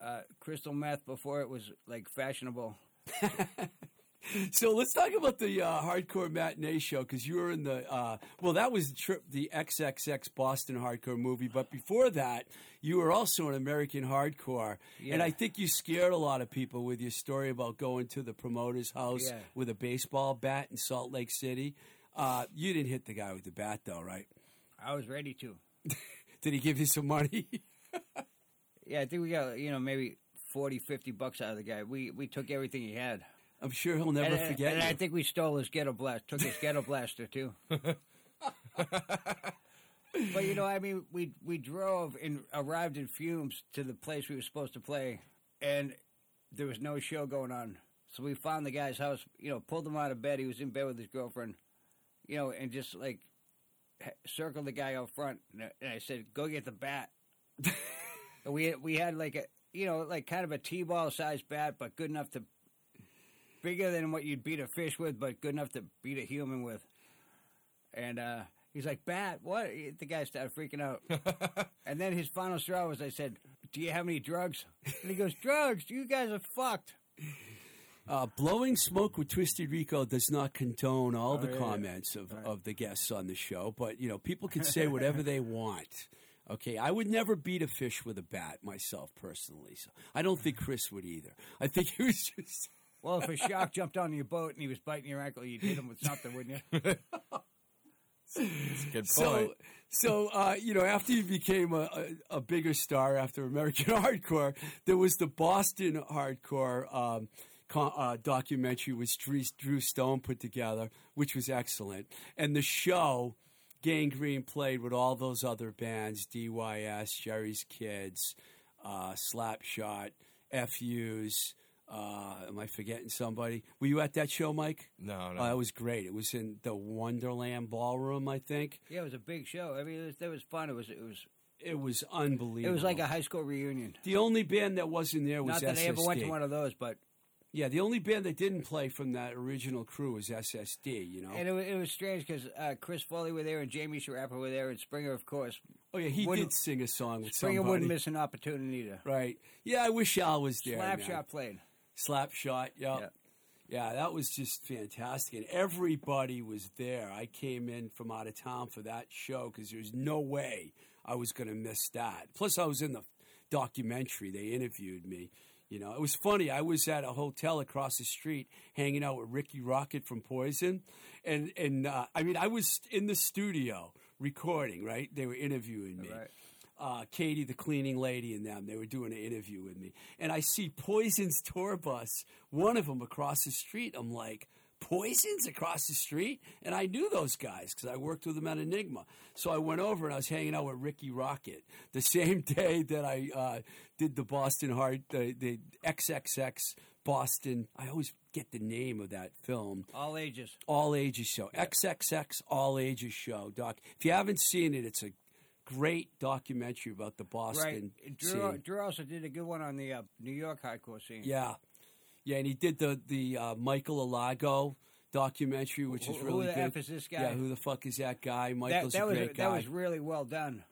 uh, crystal meth before it was like fashionable. So let's talk about the uh, hardcore matinee show because you were in the uh, well, that was the trip, the XXX Boston hardcore movie. But before that, you were also in American Hardcore, and I think you scared a lot of people with your story about going to the promoter's house Yeah. with a baseball bat in Salt Lake City. Uh, you didn't hit the guy with the bat, though, right? I was ready to. Did he give you some money? Yeah, I think we got you know maybe 40, 50 bucks out of the guy. We we took everything he had. I'm sure he'll never and, forget and you. I think we stole his ghetto blast. Took his ghetto blaster too. but you know, I mean, we we drove and arrived in fumes to the place we were supposed to play, and there was no show going on. So we found the guy's house. You know, pulled him out of bed. He was in bed with his girlfriend. You know, and just like circled the guy out front, and I, and I said, "Go get the bat." and we we had like a you know like kind of a t-ball sized bat, but good enough to bigger than what you'd beat a fish with, but good enough to beat a human with. And uh, he's like, "Bat, what?" The guy started freaking out. and then his final straw was, I said, "Do you have any drugs?" And he goes, "Drugs? You guys are fucked." Uh, blowing smoke with Twisted Rico does not condone all the Oh, yeah, comments of, of the guests on the show, but you know people can say whatever they want. Okay, I would never beat a fish with a bat myself personally, so I don't think Chris would either. I think he was just. Well, if a shark jumped on your boat and he was biting your ankle, you'd hit him with something, wouldn't you? It's a good point. So, so uh, you know, after you became a, a, a bigger star after American Hardcore, there was the Boston Hardcore um, co- uh, documentary, which Drew, Drew Stone put together, which was excellent, and the show. Gang Green played with all those other bands: DYS, Jerry's Kids, uh, Slapshot, FUs. Uh, am I forgetting somebody? Were you at that show, Mike? no, no. Uh, it was great. It was in the Wonderland Ballroom, I think. Yeah, it was a big show. I mean, it was, that was fun. It was it was It was unbelievable. it was like a high school reunion. the only band that wasn't there was Not that I ever went to one of those, but Yeah, the only band that didn't play from that original crew was SSD. You know. and it, wa- it was strange because uh, Chris Foley were there and Jaime Sciarappa were there and Springa, of course. oh yeah, he wouldn't- did sing a song with Springa somebody. wouldn't miss an opportunity to. Right. Yeah, I wish Al was there. man. Slapshot played. Slapshot. Yeah. Yeah. Yeah, that was just fantastic. And everybody was there. I came in from out of town for that show because there's no way I was going to miss that. Plus, I was in the documentary. They interviewed me. You know, it was funny. I was at a hotel across the street hanging out with Rikki Rockett from Poison. And, and uh, I mean, I was in the studio recording, right? They were interviewing me Right. Uh, Katie, the cleaning lady, and them. They were doing an interview with me, and I see Poison's tour bus, one of them across the street. I'm like, Poison's across the street, and I knew those guys because I worked with them at Enigma. So I went over and I was hanging out with Rikki Rockett the same day that I uh, did the Boston Heart, the, the XXX Boston. I always get the name of that film All ages. all ages show. XXX all ages show. Doc, if you haven't seen it, it's a great documentary about the Boston Right. Drew, scene. Drew also did a good one on the uh, New York hardcore scene. Yeah, yeah, and he did the the uh, Michael Alago documentary, which is Who- who really the good. F is this guy? Yeah, who the fuck is that guy? Michael's that a was great guy. that was really well done,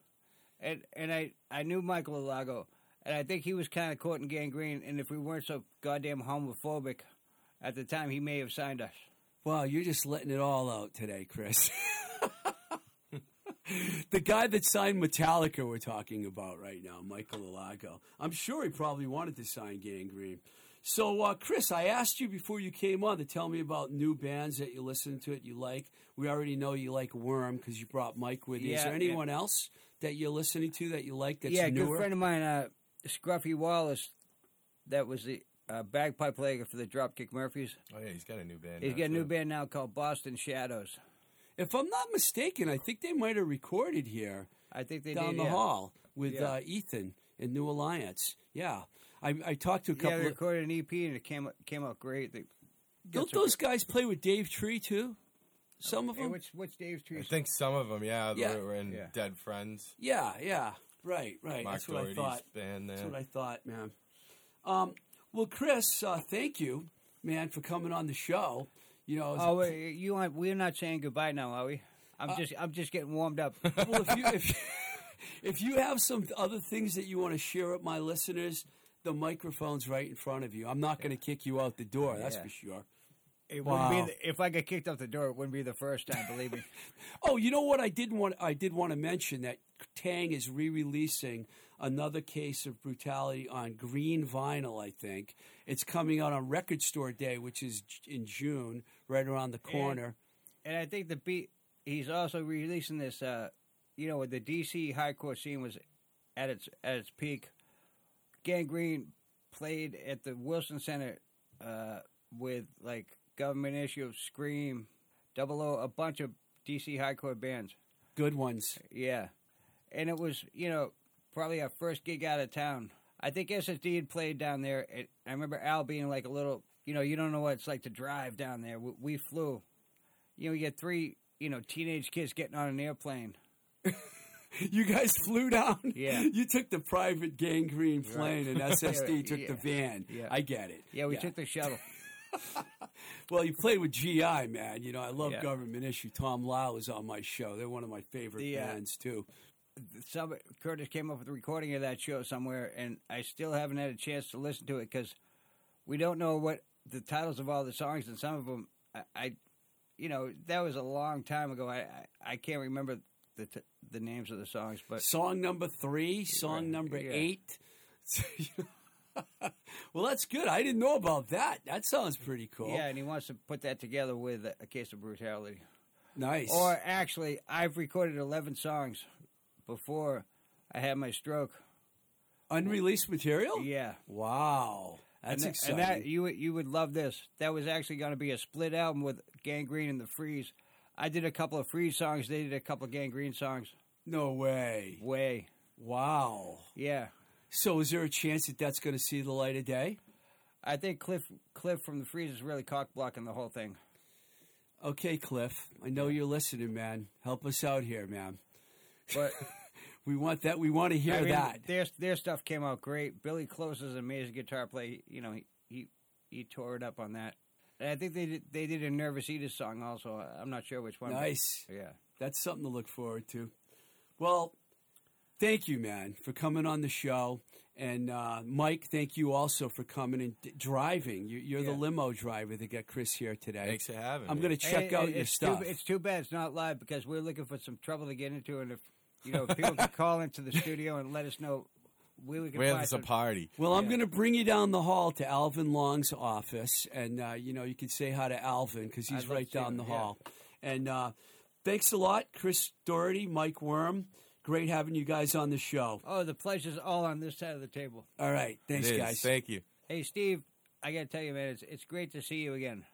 and and I I knew Michael Alago, and I think he was kind of caught in Gang Green. And if we weren't so goddamn homophobic at the time, he may have signed us. Well, you're just letting it all out today, Chris. the guy that signed Metallica we're talking about right now, Michael Alago. I'm sure he probably wanted to sign Gang Green. So, uh, Chris, I asked you before you came on to tell me about new bands that you listen to, that you like. We already know you like Worm because you brought Mike with you. Is Yeah, there yeah. anyone else that you're listening to that you like that's yeah, a newer? good friend of mine, uh, Scruffy Wallace, that was the uh, bagpipe player for the Dropkick Murphys. oh yeah, he's got a new band. He's now, got a new too. band now called Boston Shadows. If I'm not mistaken, I think they might have recorded here. I think they down did, the yeah. hall with Yeah. uh, Ethan in New Alliance. Yeah, I, I talked to a couple. Yeah, they recorded an EP and it came out- came out great. They, don't some- those guys play with Dave Tree too? Some of Hey, them. what's what's Dave's Tree? I think some of them, yeah, Yeah. were, were in Yeah. Dead Friends. yeah, yeah, right, right. Mark That's what I thought. band there. That's what I thought, man. Um, Well, Chris, uh, thank you, man, for coming on the show. You know, Oh, wait, you aren't, we're not saying goodbye now, are we? I'm Uh, just I'm just getting warmed up. well, if you if, if you have some other things that you want to share with my listeners, the microphone's right in front of you. I'm not going to kick you out the door. That's Yeah. for sure. It Wow. wouldn't be the, if I get kicked out the door, it wouldn't be the first time. Believe me. Oh, you know what? I did want I did want to mention that Taang is re-releasing another case of brutality on green vinyl. I think it's coming out on Record Store Day, which is in June, right around the corner. And I think the beat. He's also releasing this. Uh, you know, when the DC hardcore scene was at its at its peak, Gang Green played at the Wilson Center uh, with like Government Issue, Scream, Double O, a bunch of DC hardcore bands. Good ones. Yeah, and it was you know probably our first gig out of town. I think SSD had played down there. And I remember Al being like a little, you know, you don't know what it's like to drive down there. We, we flew. You know, you get three, you know, teenage kids getting on an airplane. You guys flew down. Yeah. You took the private Gang Green plane, and SSD took Yeah. the van. Yeah. I get it. Yeah, we took the shuttle. Well, you played with GI, man. You know, I love Yeah. Government Issue. Tom Lau is on my show. They're one of my favorite The, uh, bands too. Some Curtis came up with a recording of that show somewhere, and I still haven't had a chance to listen to it because we don't know what the titles of all the songs, and some of them, I, I you know, that was a long time ago. I I, I can't remember the t- the names of the songs, but Song number three, song Right, number yeah. eight. well, that's good. I didn't know about that. That sounds pretty cool. yeah, and he wants to put that together with a, case of brutality. Nice. Or actually, I've recorded eleven songs before I had my stroke. unreleased material. Yeah. Wow, that's and that, exciting. And that you would- you would love this. That was actually going to be a split album with Gang Green and the Freeze. I did a couple of Freeze songs. They did a couple of Gang Green songs. no way. Way, Wow. yeah. So, is there a chance that that's going to see the light of day? I think Cliff Cliff from the Freeze is really cock blocking the whole thing. Okay, Cliff. I know you're listening, man. Help us out here, man. But We want that. We want to hear I mean, that. their their stuff came out great. Billy Close is an amazing guitar player. You know, he he, he tore it up on that. And I think they did, they did a Nervous Eaters song also. I'm not sure which one. Nice. Yeah. That's something to look forward to. Well, thank you, man, for coming on the show. And uh, Mike, thank you also for coming and d- driving. You, you're the limo driver that got Chris here today. Thanks for having I'm going to check Hey, out it- your stuff. Too, it's too bad it's not live because we're looking for some trouble to get into, and if you know, if people could call into the studio and let us know where we can Where's find a party? Well, I'm going to bring you down the hall to Alvin Long's office, and uh, you know you can say hi to Alvin because he's I'd right down him, the yeah. hall. And uh, thanks a lot, Chris Doherty, Mike Worm. Great having you guys on the show. Oh, the pleasure's all on this side of the table. All right, thanks, guys. Thank you. Hey, Steve, I got to tell you, man, it's it's great to see you again.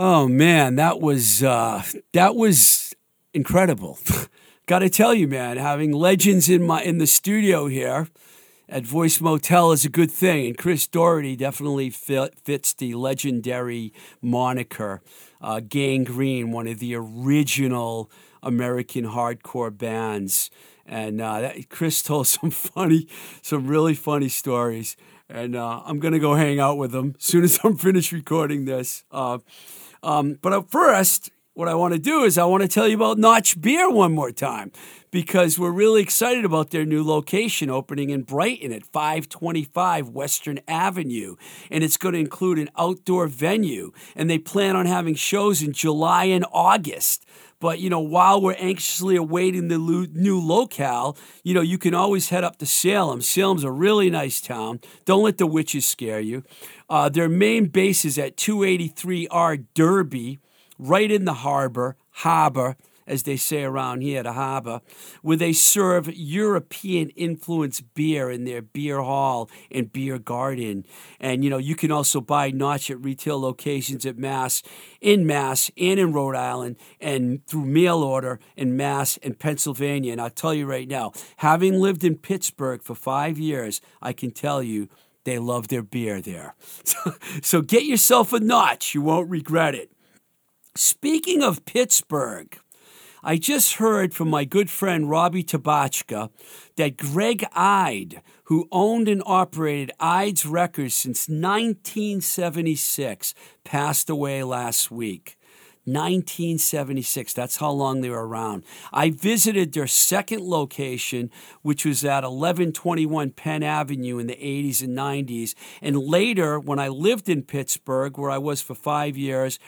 Oh man, that was uh, that was incredible. Got to tell you, man, having legends in my in the studio here at Voice Motel is a good thing, and Chris Doherty definitely fit, fits the legendary moniker. Uh, Gang Green, one of the original American hardcore bands, and uh, that, Chris told some funny, some really funny stories. And uh, I'm gonna go hang out with him as soon as I'm finished recording this. Uh, um, but first, what I want to do is I want to tell you about Notch Beer one more time because we're really excited about their new location opening in Brighton at 525 Western Avenue. And it's going to include an outdoor venue. And they plan on having shows in July and August. But, you know, while we're anxiously awaiting the new locale, you know, you can always head up to Salem. Salem's a really nice town. Don't let the witches scare you. Uh, their main base is at 283R Derby, right in the harbor, harbor, as they say around here, the harbor, where they serve European influenced beer in their beer hall and beer garden. And you know, you can also buy Notch at retail locations at Mass, in Mass, and in Rhode Island, and through mail order in Mass and Pennsylvania. And I'll tell you right now, having lived in Pittsburgh for five years, I can tell you they love their beer there. so get yourself a notch, you won't regret it. Speaking of Pittsburgh, I just heard from my good friend Robbie Tabachka that Greg Eide, who owned and operated Eide's Records since 1976, passed away last week. 1976. That's how long they were around. I visited their second location, which was at 1121 Penn Avenue in the 80s and 90s. And later, when I lived in Pittsburgh, where I was for five years,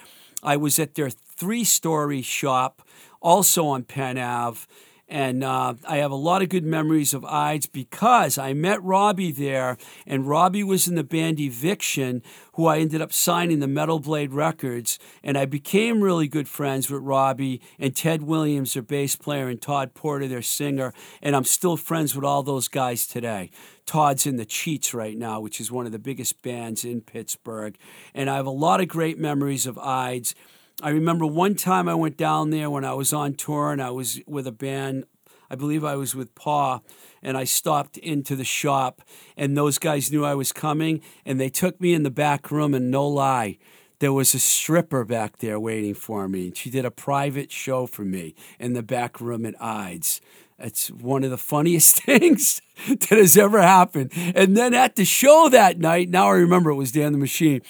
I was at their three story shop, also on Penn Ave. And uh, I have a lot of good memories of Eide's because I met Robbie there, and Robbie was in the band Eviction, who I ended up signing the Metal Blade Records. And I became really good friends with Robbie and Ted Williams, their bass player, and Todd Porter, their singer. And I'm still friends with all those guys today. Todd's in the Cheats right now, which is one of the biggest bands in Pittsburgh. And I have a lot of great memories of Eide's. I remember one time I went down there when I was on tour and I was with a band. I believe I was with Paw, and I stopped into the shop, and those guys knew I was coming, and they took me in the back room, and no lie, there was a stripper back there waiting for me. And she did a private show for me in the back room at Eide's. It's one of the funniest things that has ever happened. And then at the show that night, now I remember it was Dan the Machine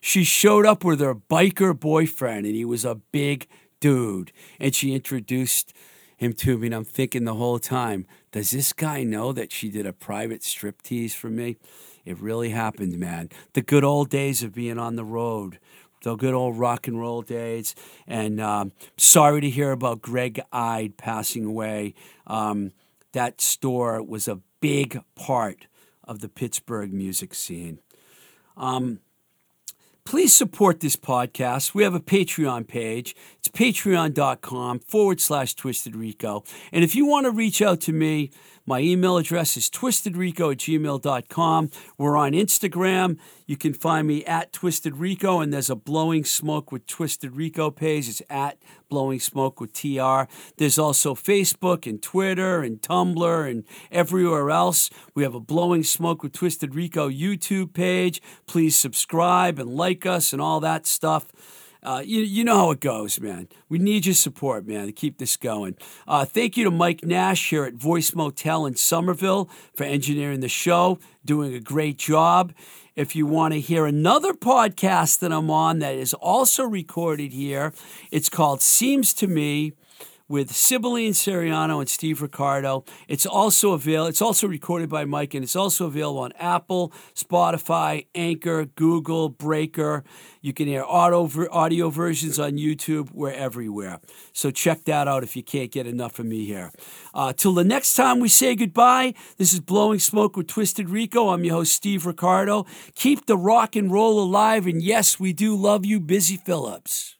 she showed up with her biker boyfriend, and he was a big dude. And she introduced him to me, and I'm thinking the whole time, does this guy know that she did a private striptease for me? It really happened, man. The good old days of being on the road, the good old rock and roll days. And um, sorry to hear about Greg Eide passing away. Um, that store was a big part of the Pittsburgh music scene. Um, Please support this podcast. We have a Patreon page. It's patreon.com forward slash Twisted Rico. And if you want to reach out to me, my email address is twistedrico at gmail.com. We're on Instagram. You can find me at Twisted Rico, and there's a Blowing Smoke with Twisted Rico page. It's at Blowing Smoke with TR. There's also Facebook and Twitter and Tumblr and everywhere else. We have a Blowing Smoke with Twisted Rico YouTube page. Please subscribe and like us and all that stuff. Uh, you, you know how it goes, man. We need your support, man, to keep this going. Uh, thank you to Mike Nash here at Voice Motel in Somerville for engineering the show, doing a great job. If you want to hear another podcast that I'm on that is also recorded here, it's called Seems to Me with Sibylline Seriano and Steve Ricardo. It's also available. It's also recorded by Mike, and it's also available on Apple, Spotify, Anchor, Google, Breaker. You can hear audio audio versions on YouTube. We're everywhere. So check that out if you can't get enough of me here. Uh, till the next time we say goodbye. This is Blowing Smoke with Twisted Rico. I'm your host Steve Ricardo. Keep the rock and roll alive, and yes, we do love you, Busy Phillips.